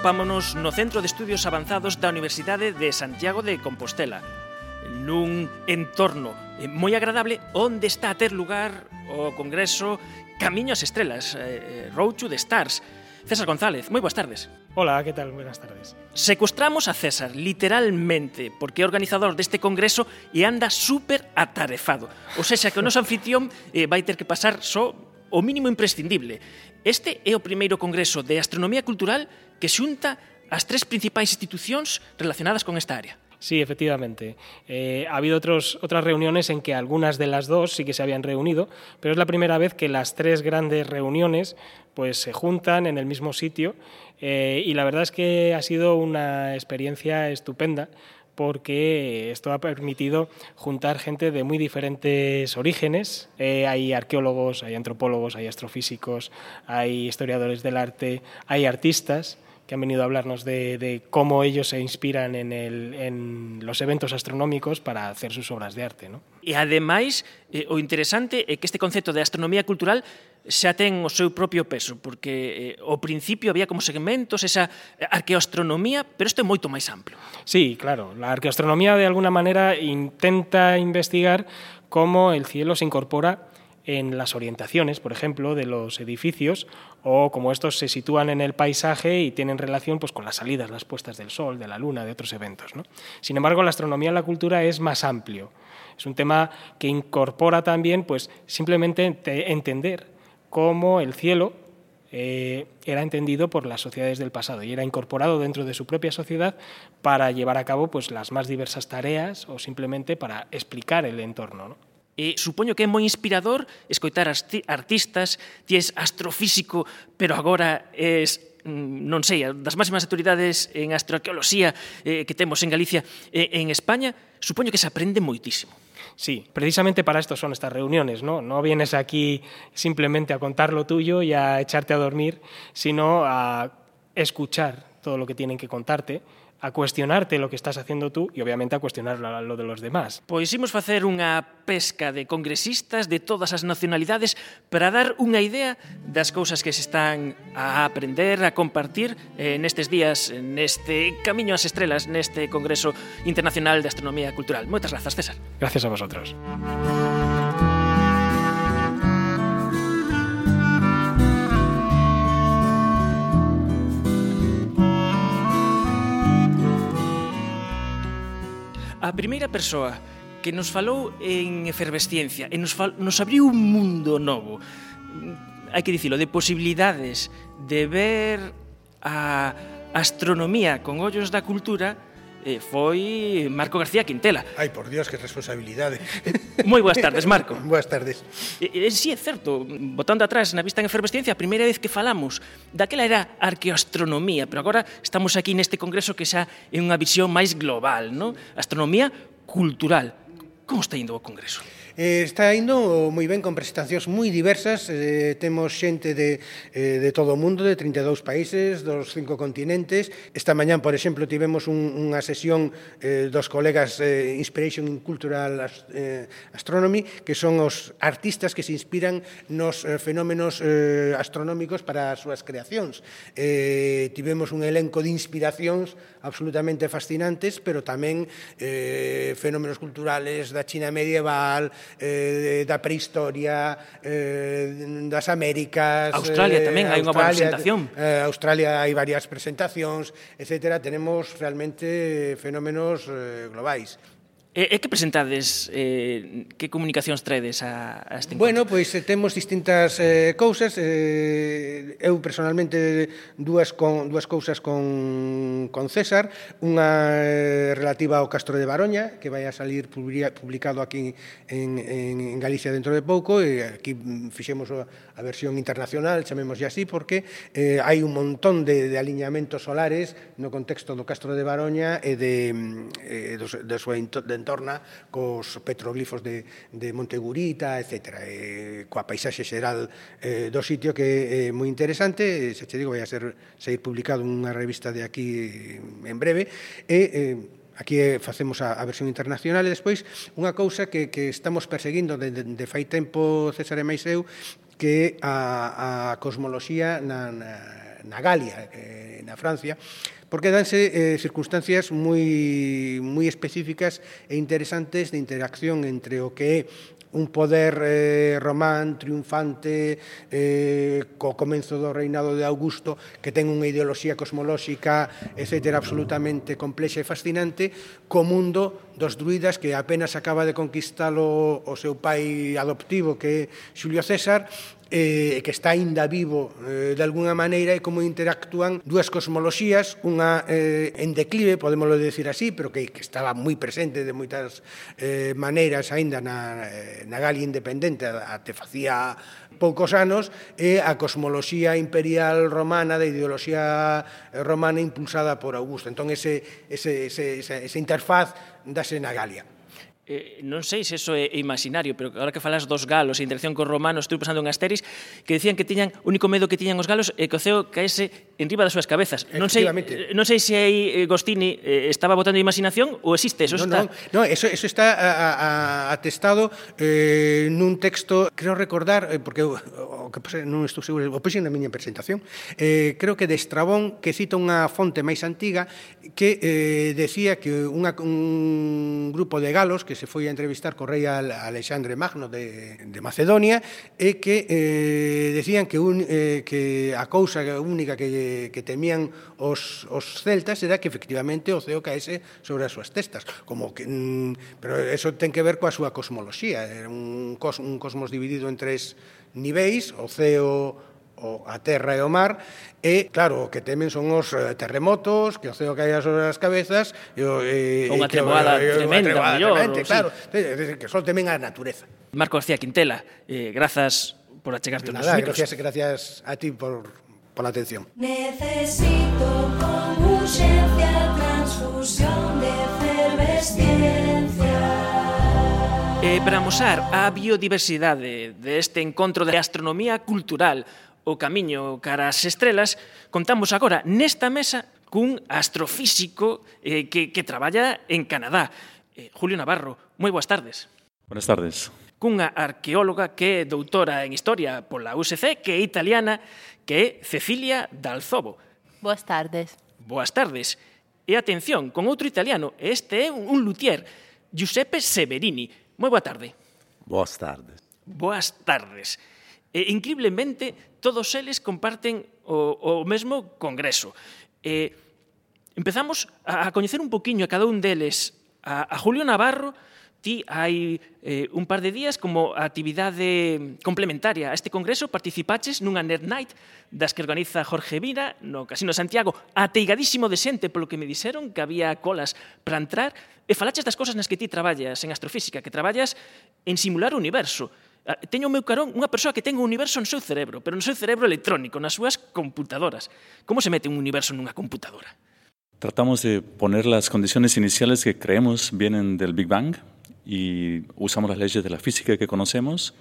atopámonos no Centro de Estudios Avanzados da Universidade de Santiago de Compostela, nun entorno eh, moi agradable onde está a ter lugar o Congreso Camiño ás Estrelas, eh, eh, Road to the Stars. César González, moi boas tardes. Hola, que tal? Buenas tardes. Secustramos a César, literalmente, porque é organizador deste congreso e anda super atarefado. O sexa, que o noso anfitrión eh, vai ter que pasar só o mínimo imprescindible. Este é o primeiro congreso de astronomía cultural que xunta as tres principais institucións relacionadas con esta área. Sí, efectivamente. Eh, ha habido otros, otras reuniones en que algunas de las dos sí que se habían reunido, pero es la primera vez que las tres grandes reuniones pues, se juntan en el mismo sitio eh, y la verdad es que ha sido una experiencia estupenda porque esto ha permitido juntar gente de muy diferentes orígenes. Eh, hay arqueólogos, hay antropólogos, hay astrofísicos, hay historiadores del arte, hay artistas que han venido a hablarnos de, de cómo ellos se inspiran en, el, en los eventos astronómicos para hacer sus obras de arte. ¿no? E ademais, eh, o interesante é que este concepto de astronomía cultural xa ten o seu propio peso, porque eh, ao principio había como segmentos, esa arqueoastronomía, pero isto é moito máis amplo. Sí, claro. La arqueoastronomía de alguna manera intenta investigar cómo el cielo se incorpora en las orientaciones, por ejemplo, de los edificios o como estos se sitúan en el paisaje y tienen relación pues, con las salidas, las puestas del sol, de la luna, de otros eventos. Sin embargo, la astronomía en la cultura es más amplio. Es un tema que incorpora también pues, simplemente entender cómo el cielo eh, era entendido por las sociedades del pasado y era incorporado dentro de su propia sociedad para llevar a cabo pues, las más diversas tareas o simplemente para explicar el entorno. ¿no? E supoño que é moi inspirador escoitar artistas, ti és astrofísico, pero agora és mm, non sei, das máximas autoridades en astroarqueoloxía eh, que temos en Galicia eh, en España, supoño que se aprende moitísimo. Sí, precisamente para esto son estas reuniones, ¿no? No vienes aquí simplemente a contar lo tuyo y a echarte a dormir, sino a escuchar todo lo que tienen que contarte, a cuestionarte lo que estás haciendo tú e obviamente a cuestionar lo de los demás. Pois imos facer unha pesca de congresistas de todas as nacionalidades para dar unha idea das cousas que se están a aprender, a compartir eh, nestes días, neste Camiño ás Estrelas, neste Congreso Internacional de Astronomía Cultural. Moitas grazas, César. Gracias a vosotros. Música a primeira persoa que nos falou en efervesciencia e nos, fal, nos abriu un mundo novo mm, hai que dicilo, de posibilidades de ver a astronomía con ollos da cultura eh, foi Marco García Quintela. Ai, por Dios, que responsabilidade. Moi boas tardes, Marco. boas tardes. E, e, sí, é certo, botando atrás na vista en efervesciencia, a primeira vez que falamos daquela era arqueoastronomía, pero agora estamos aquí neste congreso que xa é unha visión máis global, non? Astronomía cultural. Como está indo o congreso? eh, está indo moi ben con presentacións moi diversas, eh, temos xente de, eh, de todo o mundo, de 32 países, dos cinco continentes. Esta mañán, por exemplo, tivemos un, unha sesión eh, dos colegas eh, Inspiration in Cultural eh, Astronomy, que son os artistas que se inspiran nos eh, fenómenos eh, astronómicos para as súas creacións. Eh, tivemos un elenco de inspiracións absolutamente fascinantes, pero tamén eh, fenómenos culturales da China medieval, eh, da prehistoria, eh, das Américas... Australia eh, tamén, eh, hai unha boa presentación. Eh, Australia hai varias presentacións, etc. Tenemos realmente fenómenos eh, globais. E, e que presentades, eh, que comunicacións traedes a, a este encontro? Bueno, pois eh, temos distintas eh, cousas. Eh, eu personalmente dúas, con, dúas cousas con, con César. Unha eh, relativa ao Castro de Baroña, que vai a salir publicado aquí en, en, en Galicia dentro de pouco. E aquí mm, fixemos a, a versión internacional, chamemos así, porque eh, hai un montón de, de alineamentos solares no contexto do Castro de Baroña e de, mm, eh, do, de do, de, entorna cos petroglifos de, de Montegurita, etc. E, eh, coa paisaxe xeral eh, do sitio que é moi interesante, eh, se che digo, vai a ser, sair publicado unha revista de aquí mm, en breve, e eh, aquí facemos a, a versión internacional e despois unha cousa que, que estamos perseguindo de, de, de fai tempo César e Maiseu que a, a cosmoloxía na, na na Galia, eh, na Francia, porque danse eh, circunstancias moi, moi específicas e interesantes de interacción entre o que é un poder eh, román triunfante eh, co comenzo do reinado de Augusto que ten unha ideoloxía cosmolóxica etc. absolutamente complexa e fascinante co mundo dos druidas que apenas acaba de conquistalo o seu pai adoptivo que é Xulio César eh, que está aínda vivo eh, de alguna maneira e como interactúan dúas cosmoloxías, unha eh, en declive, podemoslo decir así, pero que, que estaba moi presente de moitas eh, maneiras aínda na, eh, na Galia independente até facía poucos anos, e a cosmoloxía imperial romana, da ideoloxía romana impulsada por Augusto. Entón, ese, ese, ese, esa, esa interfaz dase na Galia eh, non sei se eso é imaginario, pero agora que falas dos galos e interacción cos romanos, estou pensando en Asteris, que decían que tiñan, o único medo que tiñan os galos é que o ceo caese enriba das súas cabezas. Non sei eh, non sei se aí eh, Gostini eh, estaba botando imaginación ou existe, eso no, está. No, no, eso eso está a, a, atestado eh nun texto, creo recordar, eh, porque o, o que pasa, non estou seguro, o puse na miña presentación. Eh creo que de Estrabón que cita unha fonte máis antiga que eh decía que unha un grupo de galos que se foi a entrevistar co rei Alexandre Magno de de Macedonia e que eh decían que un eh, que a cousa única que que, temían os, os celtas era que efectivamente o ceo caese sobre as súas testas como que, mm, pero eso ten que ver coa súa cosmoloxía era un, cos, un cosmos dividido en tres niveis o ceo o a terra e o mar e claro, o que temen son os eh, terremotos, que o ceo caía sobre as cabezas e e, unha treboada tremenda, unha treboada tremenda, claro, sí. que só temen a natureza. Marco García Quintela, eh, grazas por achegarte nos micros. Gracias, gracias a ti por pola atención. Necesito con urgencia transfusión de efervesciencia. E eh, para amosar a biodiversidade deste encontro de astronomía cultural o camiño cara as estrelas, contamos agora nesta mesa cun astrofísico eh, que, que traballa en Canadá. Eh, Julio Navarro, moi boas tardes. Buenas tardes cunha arqueóloga que é doutora en Historia pola USC, que é italiana, que é Cecilia Dalzobo. Boas tardes. Boas tardes. E atención, con outro italiano, este é un luthier, Giuseppe Severini. Moi boa tarde. Boas tardes. Boas tardes. E, increíblemente, todos eles comparten o, o mesmo congreso. E, empezamos a, a coñecer un poquinho a cada un deles, a, a Julio Navarro, Ti hai eh, un par de días como actividade complementaria a este congreso participaches nunha Nerd Night das que organiza Jorge Vira no Casino Santiago ateigadísimo de xente polo que me dixeron que había colas para entrar e falaches das cosas nas que ti traballas en astrofísica que traballas en simular o universo ah, teño o meu carón unha persoa que ten o universo no seu cerebro, pero no seu cerebro electrónico, nas súas computadoras. Como se mete un universo nunha computadora? Tratamos de poner las condiciones iniciales que creemos vienen del Big Bang, y usamos las leyes de la física que conocemos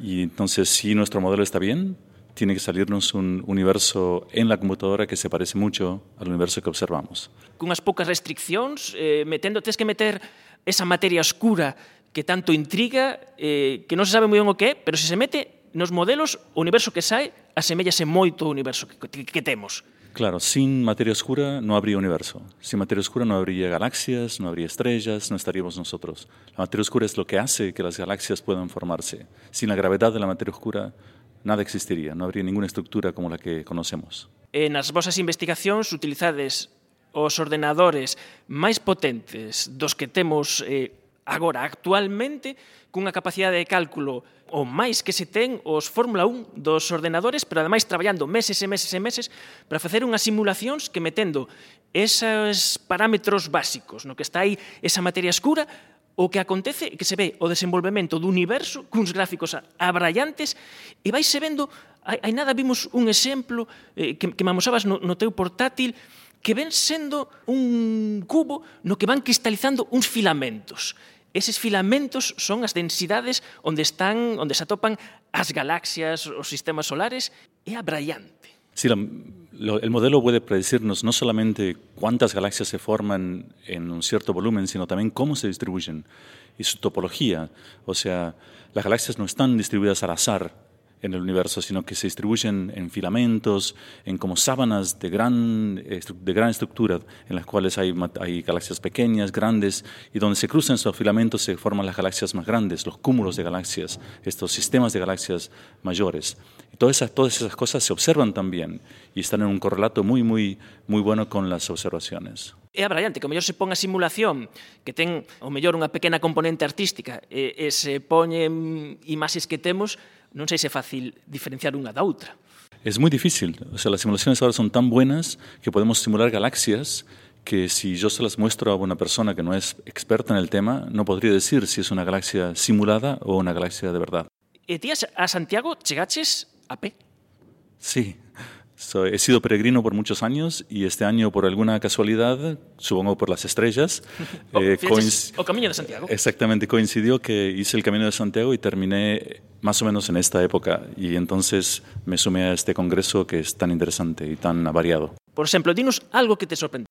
y entonces si nuestro modelo está bien, tiene que salirnos un universo en la computadora que se parece mucho al universo que observamos. Cunhas poucas restriccións, eh, metendo, tens que meter esa materia oscura que tanto intriga, eh, que non se sabe moi ben o que é, pero se se mete nos modelos, o universo que sai asemellase moito ao universo que, que, que temos. Claro, sin materia oscura no habría universo. Sin materia oscura no habría galaxias, no habría estrellas, no estaríamos nosotros. La materia oscura es lo que hace que las galaxias puedan formarse. Sin la gravedad de la materia oscura, nada existiría, no habría ninguna estructura como la que conocemos. En nas vosas investigacións utilizades os ordenadores máis potentes dos que temos eh, agora actualmente cunha capacidade de cálculo o máis que se ten os Fórmula 1 dos ordenadores, pero ademais traballando meses e meses e meses para facer unhas simulacións que metendo esos parámetros básicos, no que está aí esa materia escura, o que acontece é que se ve o desenvolvemento do universo cuns gráficos abrallantes e vais se vendo, hai, hai nada vimos un exemplo eh, que, que me amosabas no, no teu portátil que ven sendo un cubo no que van cristalizando uns filamentos. Eses filamentos son as densidades onde están onde se atopan as galaxias, os sistemas solares, é. Sí, el modelo puede predecirnos no solamente cuántas galaxias se forman en un cierto volumen, sino también cómo se distribuyen y su topología. O sea, las galaxias no están distribuidas al azar en el universo, sino que se distribuyen en filamentos, en como sábanas de gran, de gran estructura, en las cuales hay, hay galaxias pequeñas, grandes, y donde se cruzan esos filamentos se forman las galaxias más grandes, los cúmulos de galaxias, estos sistemas de galaxias mayores. Y todas esas, todas esas cosas se observan también y están en un correlato muy, muy, muy bueno con las observaciones. É abrallante que o mellor se pon a simulación que ten o mellor unha pequena componente artística e, e se poñen imaxes que temos, non sei se é fácil diferenciar unha da outra. Es muy difícil. O sea, las simulaciones ahora son tan buenas que podemos simular galaxias que si yo se las muestro a una persona que no es experta en el tema, no podría decir si es una galaxia simulada o una galaxia de verdad. E ti a a Santiago chegaches a pé. Sí. So, he sido peregrino por muchos años y este año, por alguna casualidad, supongo por las estrellas, O, eh, fixeches coinc- o Camiño de Santiago. Exactamente, coincidió que hice el Camino de Santiago y terminé más o menos en esta época y entonces me sumé a este congreso que es tan interesante y tan variado. Por exemplo, dinos algo que te sorprende.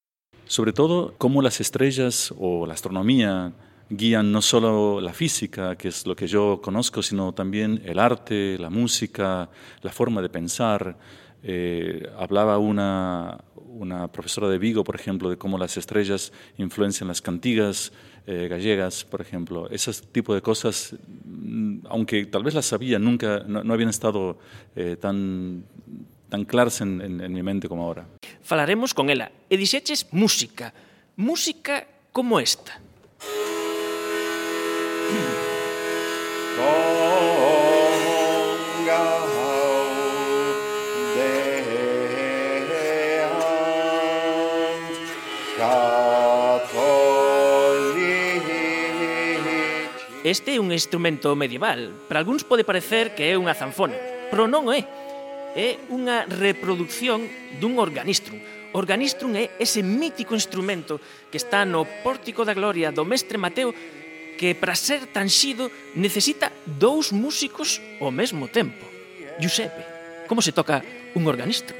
Sobre todo, cómo las estrellas o la astronomía guían no solo la física, que es lo que yo conozco, sino también el arte, la música, la forma de pensar. Eh, hablaba una, una profesora de Vigo, por ejemplo, de cómo las estrellas influencian las cantigas eh, gallegas, por ejemplo. Ese tipo de cosas, mm, aunque tal vez las sabía, nunca, no, no habían estado eh, tan, tan claras en, en- mi mente como ahora. Falaremos con ela. E música. Música como esta. este é un instrumento medieval. Para algúns pode parecer que é unha zanfona, pero non é. É unha reproducción dun organistrum. Organistrum é ese mítico instrumento que está no pórtico da gloria do mestre Mateo que para ser tanxido necesita dous músicos ao mesmo tempo. Giuseppe, como se toca un organistrum?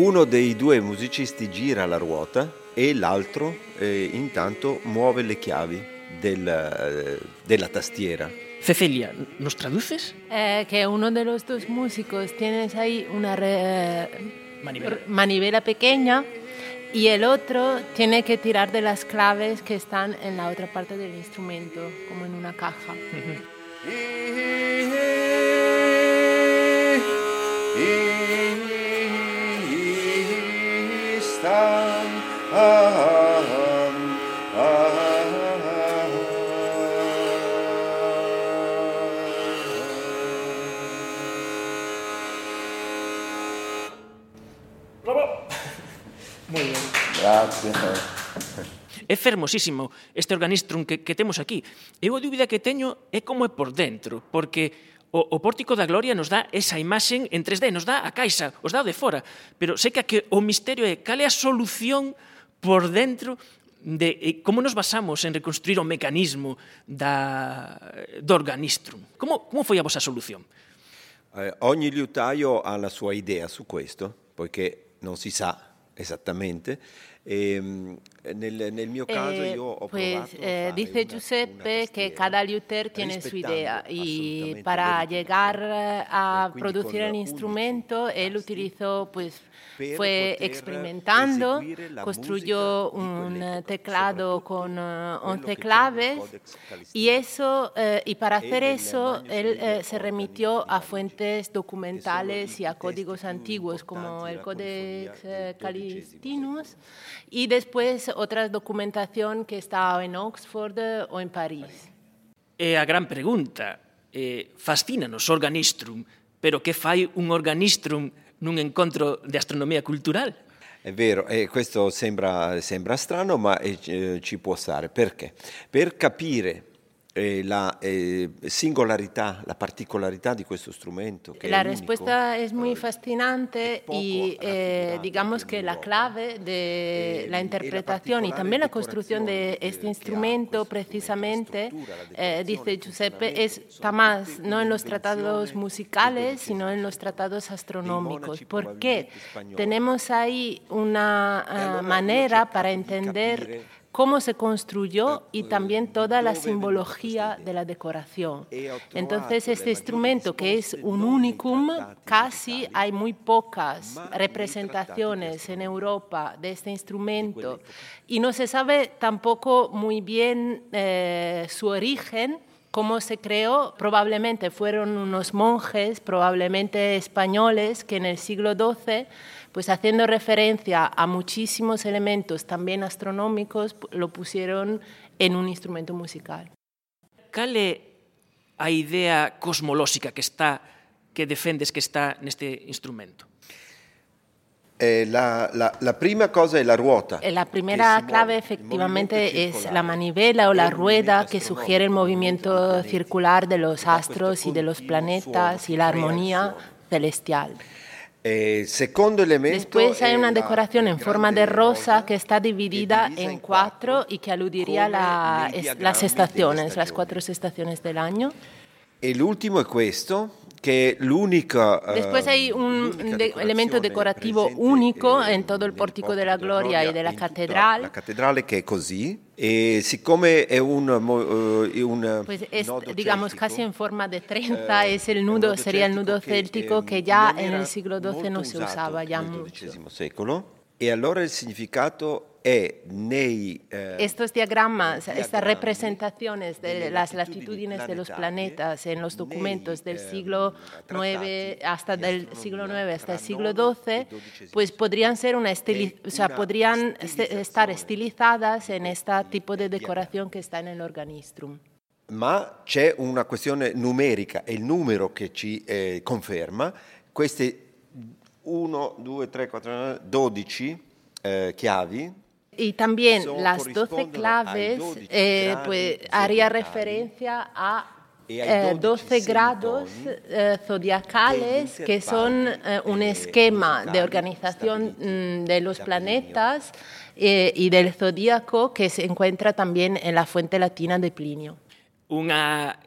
Uno dei due musicisti gira la ruota e l'altro eh, intanto muove le chiavi del, eh, della tastiera. Cecilia, nos traduces? Eh, que uno de los dos músicos tienes ahí una re- Manivela. pequeña y el otro tiene que tirar de las claves que están en la otra parte del instrumento, como en una caja. Grazie. é fermosísimo este organistrum que, que temos aquí. Eu a dúbida que teño é como é por dentro, porque o, o pórtico da gloria nos dá esa imaxen en 3D, nos dá a caixa, os dá de fora, pero sei que, que o misterio é cal é a solución por dentro de como nos basamos en reconstruir o mecanismo da, do organistrum. Como, como foi a vosa solución? Eh, ogni liutaio ha la sua idea su questo, poiché non si sa esattamente, Eh, pues, eh, dice Giuseppe que cada luthier tiene su idea y para llegar eh, a producir el instrumento él utilizó pues fue experimentando, construyó un teclado con 11 claves y eso y para hacer eso él se remitió a fuentes documentales y a códigos antiguos como el Codex Calistinus y después otra documentación que está en Oxford eh, ou en París. É a gran pregunta. Eh, fascínanos organistrum, pero que fai un organistrum nun encontro de astronomía cultural? È vero, e questo sembra, sembra strano, ma eh, ci eh, può stare. Perché? Per capire Eh, la eh, singolarità, la particolarità di questo strumento. Che la risposta è molto affascinante e eh, eh digamos que la clave de la interpretación y también la construcción de este instrumento precisamente, eh, dice Giuseppe, está más no en los tratados musicales, sino en los tratados astronómicos. ¿Por qué? Tenemos ahí una ah, manera para entender cómo se construyó y también toda la simbología de la decoración. Entonces, este instrumento que es un unicum, casi hay muy pocas representaciones en Europa de este instrumento. Y no se sabe tampoco muy bien eh, su origen cómo se creó, probablemente fueron unos monjes, probablemente españoles, que en el siglo XII pues haciendo referencia a muchísimos elementos también astronómicos, lo pusieron en un instrumento musical. Cal é a idea cosmolóxica que está que defendes que está neste instrumento? Eh, la, la, la, prima cosa è la ruota. Eh, la primera clave efectivamente es la manivela o la rueda que sugiere el movimiento circular de los astros y de los planetas y la armonía celestial. Eh, segundo elemento Después hay una decoración en forma de rosa que está dividida en cuatro y que aludiría a la, las estaciones, las cuatro estaciones del año. El último es questo, que l'unica... Después hay un de, elemento decorativo único en todo el pórtico de la Gloria y de la catedral. La catedral que es così, e siccome è un, uh, un pues es, digamos, casi en forma de trenza, eh, es el nudo, sería el nudo céltico que, que ya en el siglo XII no se usaba ya mucho. secolo. E allora il significato è nei, eh, Estos diagramas, estas representaciones de las latitudines de los planetas en los documentos del eh, siglo IX hasta del siglo IX hasta el siglo XII, pues podrían ser una estili o sea, podrían estar estilizadas en este tipo de decoración che sta nell'organistrum. Ma c'è una questione numerica, è il numero che ci eh, conferma. Queste 1, 2, 3, 4, 12 eh, chiavi Y también las 12 claves eh, pues, haría referencia a eh, 12 grados eh, zodiacales que son eh, un esquema de organización mm, de los planetas eh, y del zodíaco que se encuentra también en la fuente latina de Plinio. Una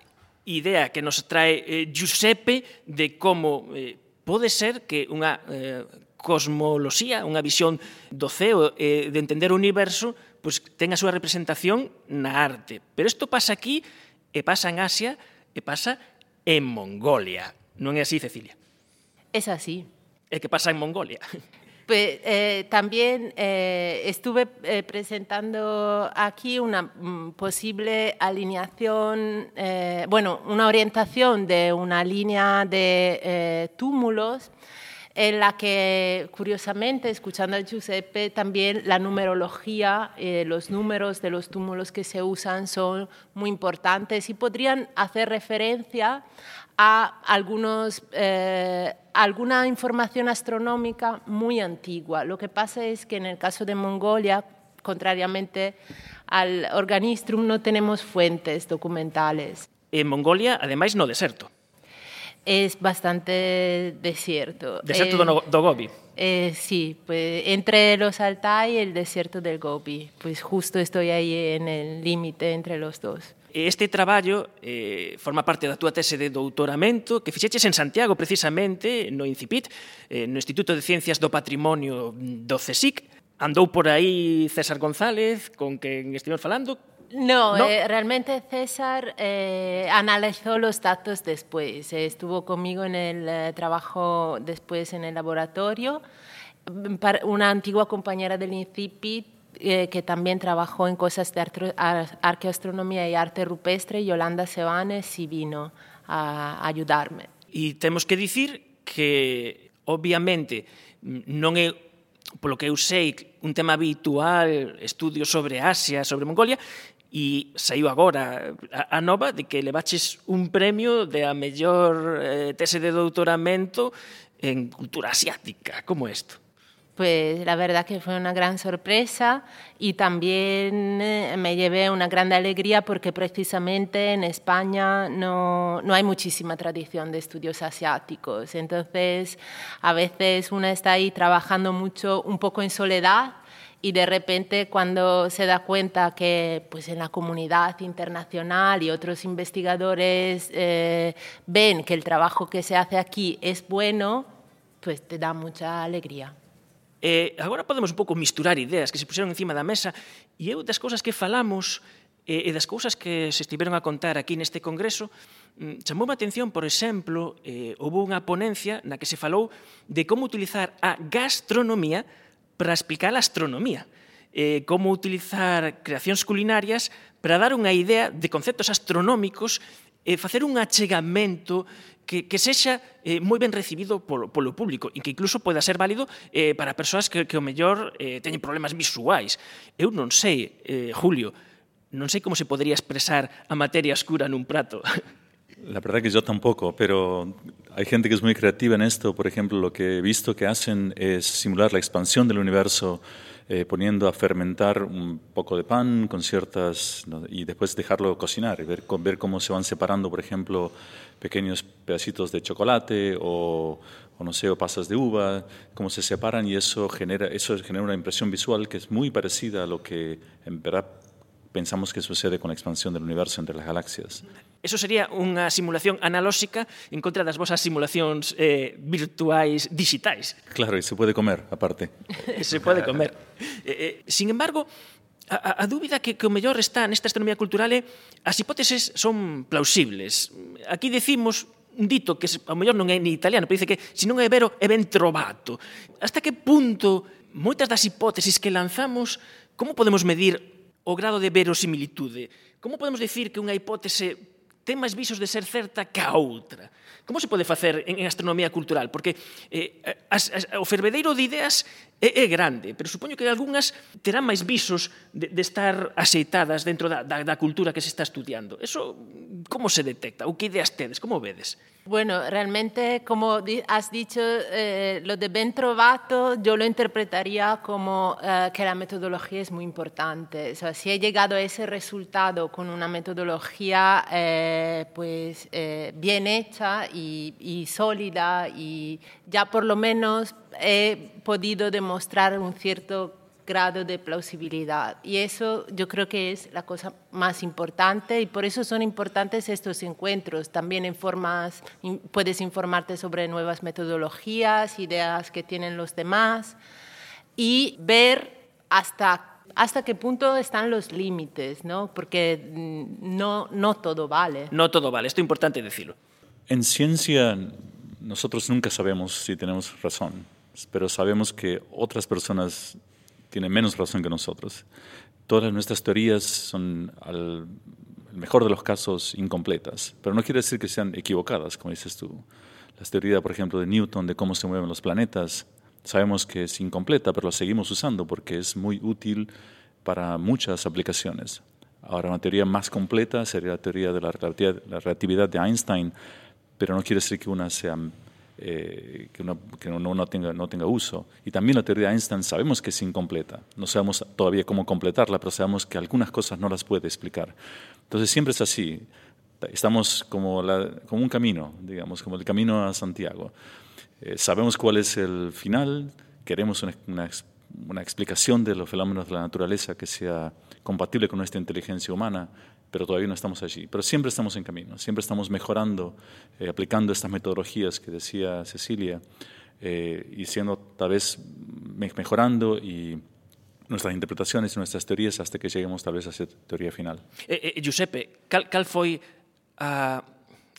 idea que nos trae eh, Giuseppe de cómo eh, pode ser que unha eh, cosmoloxía, unha visión do ceo e de entender o universo, pois ten a súa representación na arte. Pero isto pasa aquí e pasa en Asia e pasa en Mongolia. Non é así, Cecilia? Es así. É que pasa en Mongolia? Pues, eh, también eh, estuve eh, presentando aquí una mm, posible alineación, eh, bueno, una orientación de una línea de eh, túmulos en la que, curiosamente, escuchando a Giuseppe, también la numerología, eh, los números de los túmulos que se usan son muy importantes y podrían hacer referencia a algunos, eh, alguna información astronómica muy antigua. Lo que pasa es que en el caso de Mongolia, contrariamente al Organistrum, no tenemos fuentes documentales. En Mongolia, además, no deserto. Es bastante desierto. ¿Desierto eh, de Gobi? Eh, sí, pues entre los Altai y el desierto del Gobi. Pues justo estoy ahí en el límite entre los dos. Este traballo eh, forma parte da túa tese de doutoramento que fixeches en Santiago precisamente no Incipit, eh, no Instituto de Ciencias do Patrimonio do CSIC. Andou por aí César González, con quen estivemos falando, No, ¿No? Eh, realmente César eh, analizó los datos después. Eh, estuvo conmigo en el eh, trabajo después en el laboratorio. Una antigua compañera del INCIPIT eh, que también trabajó en cosas de arqueoastronomía y arte rupestre, Yolanda Sebanes, y vino a ayudarme. Y tenemos que decir que, obviamente, non é polo que eu sei, un tema habitual, estudios sobre Asia, sobre Mongolia, e saiu agora a, a nova de que levaches un premio de a mellor eh, tese de doutoramento en cultura asiática. Como isto? Pues la verdad que fue una gran sorpresa y también eh, me llevé una gran alegría porque precisamente en España no, no hay muchísima tradición de estudios asiáticos. Entonces, a veces una está ahí trabajando mucho, un poco en soledad y de repente cuando se da cuenta que pues en la comunidad internacional y otros investigadores eh, ven que el trabajo que se hace aquí es bueno, pues te da mucha alegría. Eh, agora podemos un pouco misturar ideas que se puseron encima da mesa e eu das cousas que falamos eh, e das cousas que se estiveron a contar aquí neste congreso mm, chamou a atención, por exemplo, eh, houve unha ponencia na que se falou de como utilizar a gastronomía para explicar a astronomía, eh, como utilizar creacións culinarias para dar unha idea de conceptos astronómicos e eh, facer un achegamento que, que sexa eh, moi ben recibido polo, polo público e que incluso poda ser válido eh, para persoas que, que o mellor eh, teñen problemas visuais. Eu non sei, eh, Julio, non sei como se podería expresar a materia escura nun prato. La verdad que yo tampoco, pero hay gente que es muy creativa en esto. Por ejemplo, lo que he visto que hacen es simular la expansión del universo eh, poniendo a fermentar un poco de pan con ciertas ¿no? y después dejarlo cocinar y ver, ver cómo se van separando, por ejemplo, pequeños pedacitos de chocolate o, no sé, o pasas de uva, cómo se separan y eso genera, eso genera una impresión visual que es muy parecida a lo que en verdad pensamos que sucede con la expansión del universo entre las galaxias. Eso sería unha simulación analóxica en contra das vosas simulacións eh, virtuais digitais. Claro, e se pode comer, aparte. se pode comer. Eh, eh, sin embargo, A, a, a dúbida que, que o mellor está nesta astronomía cultural é as hipóteses son plausibles. Aquí decimos un dito que ao mellor non é ni italiano, pero dice que se non é vero é ben trovato. Hasta que punto moitas das hipótesis que lanzamos, como podemos medir o grado de verosimilitude? Como podemos decir que unha hipótese ten máis visos de ser certa que a outra. Como se pode facer en, astronomía cultural? Porque eh, as, as, o fervedeiro de ideas é, é grande, pero supoño que algunhas terán máis visos de, de estar aceitadas dentro da, da, da cultura que se está estudiando. Eso, como se detecta? Ou que ideas tedes? Como vedes? Bueno, realmente, como has dicho, eh, lo de Ben Trovato yo lo interpretaría como eh, que la metodología es muy importante. O sea, si he llegado a ese resultado con una metodología eh, pues, eh, bien hecha y, y sólida y ya por lo menos he podido demostrar un cierto grado de plausibilidad. Y eso yo creo que es la cosa más importante y por eso son importantes estos encuentros. También informas, puedes informarte sobre nuevas metodologías, ideas que tienen los demás y ver hasta hasta qué punto están los límites, ¿no? Porque no, no todo vale. No todo vale, esto es importante decirlo. En ciencia nosotros nunca sabemos si tenemos razón, pero sabemos que otras personas tiene menos razón que nosotros. Todas nuestras teorías son, al mejor de los casos, incompletas, pero no quiere decir que sean equivocadas, como dices tú. La teoría, por ejemplo, de Newton de cómo se mueven los planetas, sabemos que es incompleta, pero la seguimos usando porque es muy útil para muchas aplicaciones. Ahora, una teoría más completa sería la teoría de la relatividad de Einstein, pero no quiere decir que una sea eh, que, no, que no, tenga, no tenga uso. Y también la teoría de Einstein sabemos que es incompleta. No sabemos todavía cómo completarla, pero sabemos que algunas cosas no las puede explicar. Entonces siempre es así. Estamos como, la, como un camino, digamos, como el camino a Santiago. Eh, sabemos cuál es el final, queremos una, una, una explicación de los fenómenos de la naturaleza que sea compatible con nuestra inteligencia humana, pero todavía no estamos allí. Pero siempre estamos en camino, siempre estamos mejorando, eh, aplicando estas metodologías que decía Cecilia, eh, y siendo tal vez mejorando y nuestras interpretaciones y nuestras teorías hasta que lleguemos tal vez a esa teoría final. Eh, eh, Giuseppe, cal, cal foi a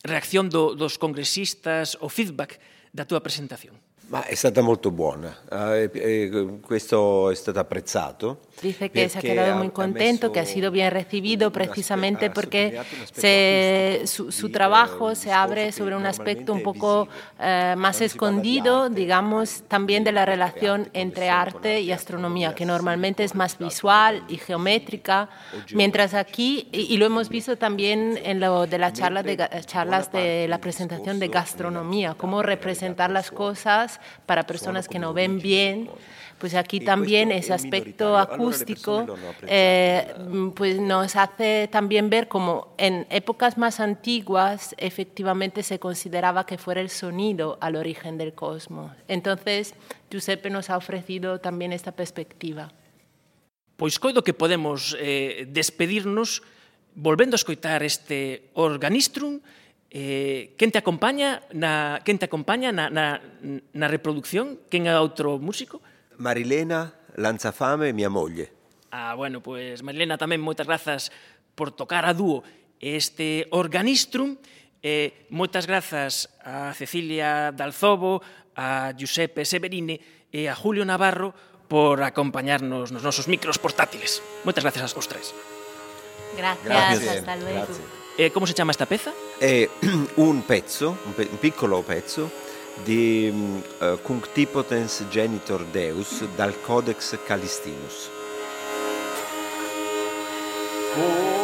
reacción do, dos congresistas o feedback da tua presentación? Ma è stata molto buona, eh, eh, questo è stato apprezzato. Dice que se ha quedado muy contento, que ha sido bien recibido precisamente porque se, su, su, trabajo se abre sobre un aspecto un poco eh, más escondido, digamos, también de la relación entre arte y astronomía, que normalmente es más visual y geométrica, mientras aquí, y, y lo hemos visto también en lo de las charlas de, charlas de la presentación de gastronomía, cómo representar las cosas para personas que no ven bien pues aquí también ese aspecto acústico eh, pues nos hace también ver como en épocas más antiguas efectivamente se consideraba que fuera el sonido al origen del cosmos. Entonces, Giuseppe nos ha ofrecido también esta perspectiva. Pois coido que podemos eh, despedirnos volvendo a escoitar este Organistrum Eh, quen te acompaña na quen te acompaña na, na, na reproducción? Quen é outro músico? Marilena Lanzafame, mia moglie. Ah, bueno, pois pues, Marilena tamén moitas grazas por tocar a dúo este organistrum. Eh, moitas grazas a Cecilia Dalzobo, a Giuseppe Severine e a Julio Navarro por acompañarnos nos nosos micros portátiles. Moitas grazas aos tres. Gracias, gracias. hasta luego. Gracias. E come si chiama questa pezza? È un pezzo, un, pe- un piccolo pezzo, di mm, eh, uh, Cunctipotens Genitor Deus dal Codex Calistinus. Oh.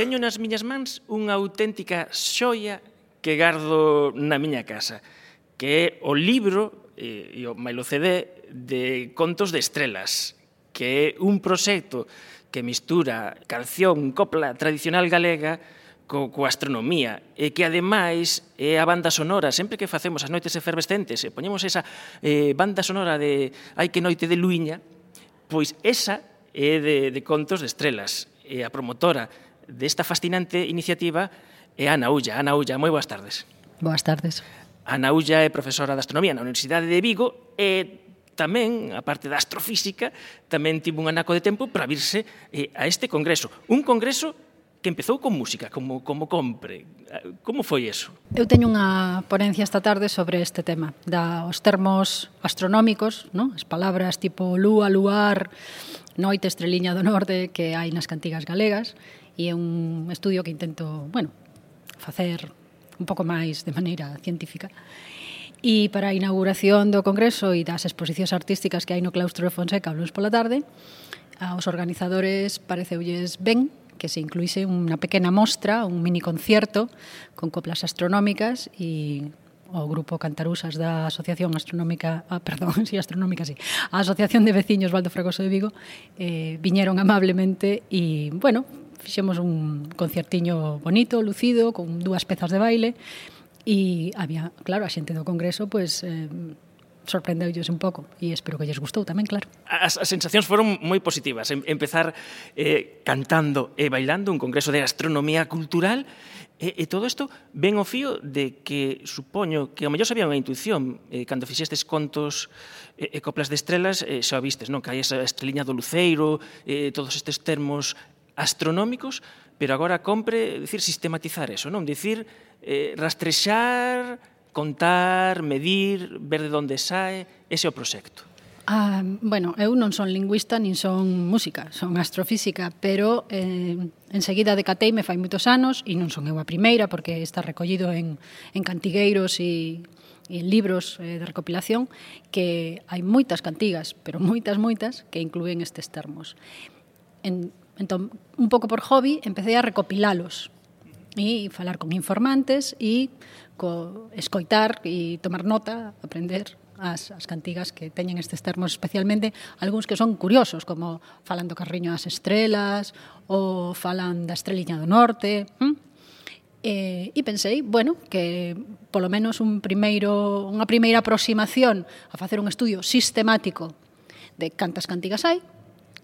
Teño nas miñas mans unha auténtica xoia que gardo na miña casa, que é o libro e, e o mailo CD de Contos de Estrelas, que é un proxecto que mistura canción, copla tradicional galega co, co astronomía e que ademais é a banda sonora. Sempre que facemos as noites efervescentes e poñemos esa eh, banda sonora de Ai que noite de Luiña pois esa é de, de Contos de Estrelas. E a promotora desta fascinante iniciativa é Ana Ulla. Ana Ulla, moi boas tardes. Boas tardes. Ana Ulla é profesora de astronomía na Universidade de Vigo e tamén, a parte da astrofísica, tamén tivo un anaco de tempo para virse eh, a este congreso. Un congreso que empezou con música, como, como compre. Como foi eso? Eu teño unha ponencia esta tarde sobre este tema, da os termos astronómicos, no? as palabras tipo lúa, luar, noite, estreliña do norte que hai nas cantigas galegas, e é un estudio que intento, bueno, facer un pouco máis de maneira científica. E para a inauguración do Congreso e das exposicións artísticas que hai no claustro de Fonseca o lunes pola tarde, aos organizadores pareceulles ben que se incluíse unha pequena mostra, un mini concierto con coplas astronómicas e o grupo Cantarusas da Asociación Astronómica, ah, perdón, si sí, astronómica sí, a Asociación de Veciños Valdo Fragoso de Vigo, eh, viñeron amablemente e, bueno, fixemos un concertiño bonito, lucido, con dúas pezas de baile, e había, claro, a xente do Congreso, pois, pues, eh, sorprendeulles un pouco e espero que lles gustou tamén, claro. As, as sensacións foron moi positivas. Empezar eh, cantando e bailando un congreso de gastronomía cultural e, e todo isto ben o fío de que supoño que o mellor sabía unha intuición eh, cando fixestes contos e, e coplas de estrelas eh, xa vistes, non? Que hai esa estreliña do luceiro eh, todos estes termos astronómicos, pero agora compre decir sistematizar eso, non? Dicir eh, rastrexar, contar, medir, ver de onde sae, ese é o proxecto. Ah, bueno, eu non son lingüista nin son música, son astrofísica, pero eh, enseguida decatei me fai moitos anos e non son eu a primeira porque está recollido en, en cantigueiros e, e en libros eh, de recopilación que hai moitas cantigas, pero moitas, moitas, que incluen estes termos. En, Entón, un pouco por hobby, empecé a recopilalos e falar con informantes e co escoitar e tomar nota, aprender as, as cantigas que teñen estes termos especialmente, algúns que son curiosos, como falan do carriño das estrelas, ou falan da estreliña do norte, hm? E, e pensei, bueno, que polo menos un primeiro, unha primeira aproximación a facer un estudio sistemático de cantas cantigas hai,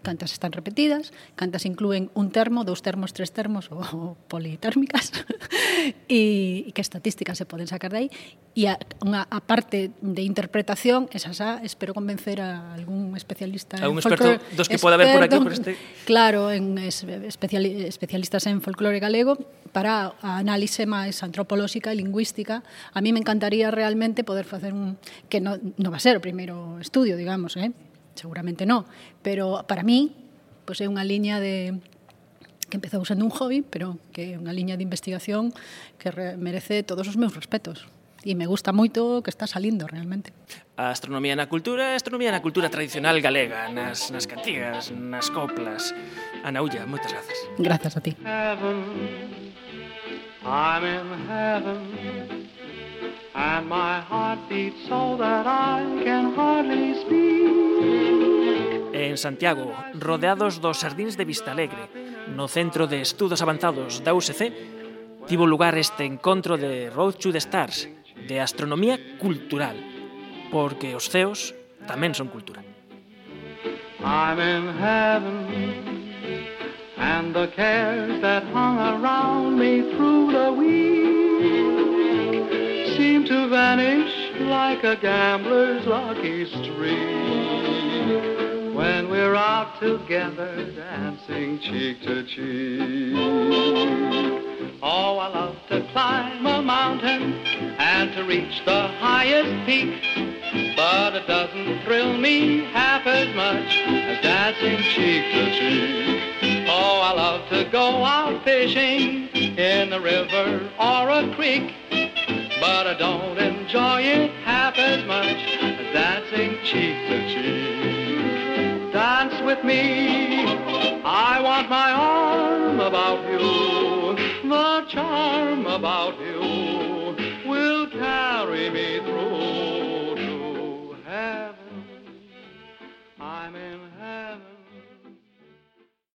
cantas están repetidas, cantas incluen un termo, dous termos, tres termos ou politérmicas e, e que estatísticas se poden sacar de aí e a, unha a parte de interpretación esa xa espero convencer a algún especialista a un experto folclore, dos que pode haber por aquí por este claro, en es, especial, especialistas en folclore galego para a análise máis antropolóxica e lingüística a mí me encantaría realmente poder facer un que non no va a ser o primeiro estudio, digamos, eh? seguramente no, pero para mí pues é unha liña de que empezou sendo un hobby, pero que é unha liña de investigación que merece todos os meus respetos e me gusta moito que está salindo realmente. A astronomía na cultura, a astronomía na cultura tradicional galega, nas, nas cantigas, nas coplas. Ana Ulla, moitas grazas. Grazas a ti. Heaven, I'm in heaven and my heart beats so that I can hardly speak. En Santiago, rodeados dos sardins de Vistalegre, no Centro de Estudos Avanzados da USC, tivo lugar este encontro de Road to the Stars, de astronomía cultural, porque os ceos tamén son cultura. I'm in heaven and the cares that hung around me through the week to vanish like a gambler's lucky streak when we're out together dancing cheek to cheek. Oh, I love to climb a mountain and to reach the highest peak. But it doesn't thrill me half as much as dancing cheek to cheek. Oh, I love to go out fishing in the river or a creek but I don't enjoy it half as much as dancing cheek to cheek. Dance with me, I want my arm about you, the charm about you will carry me through to heaven. I'm in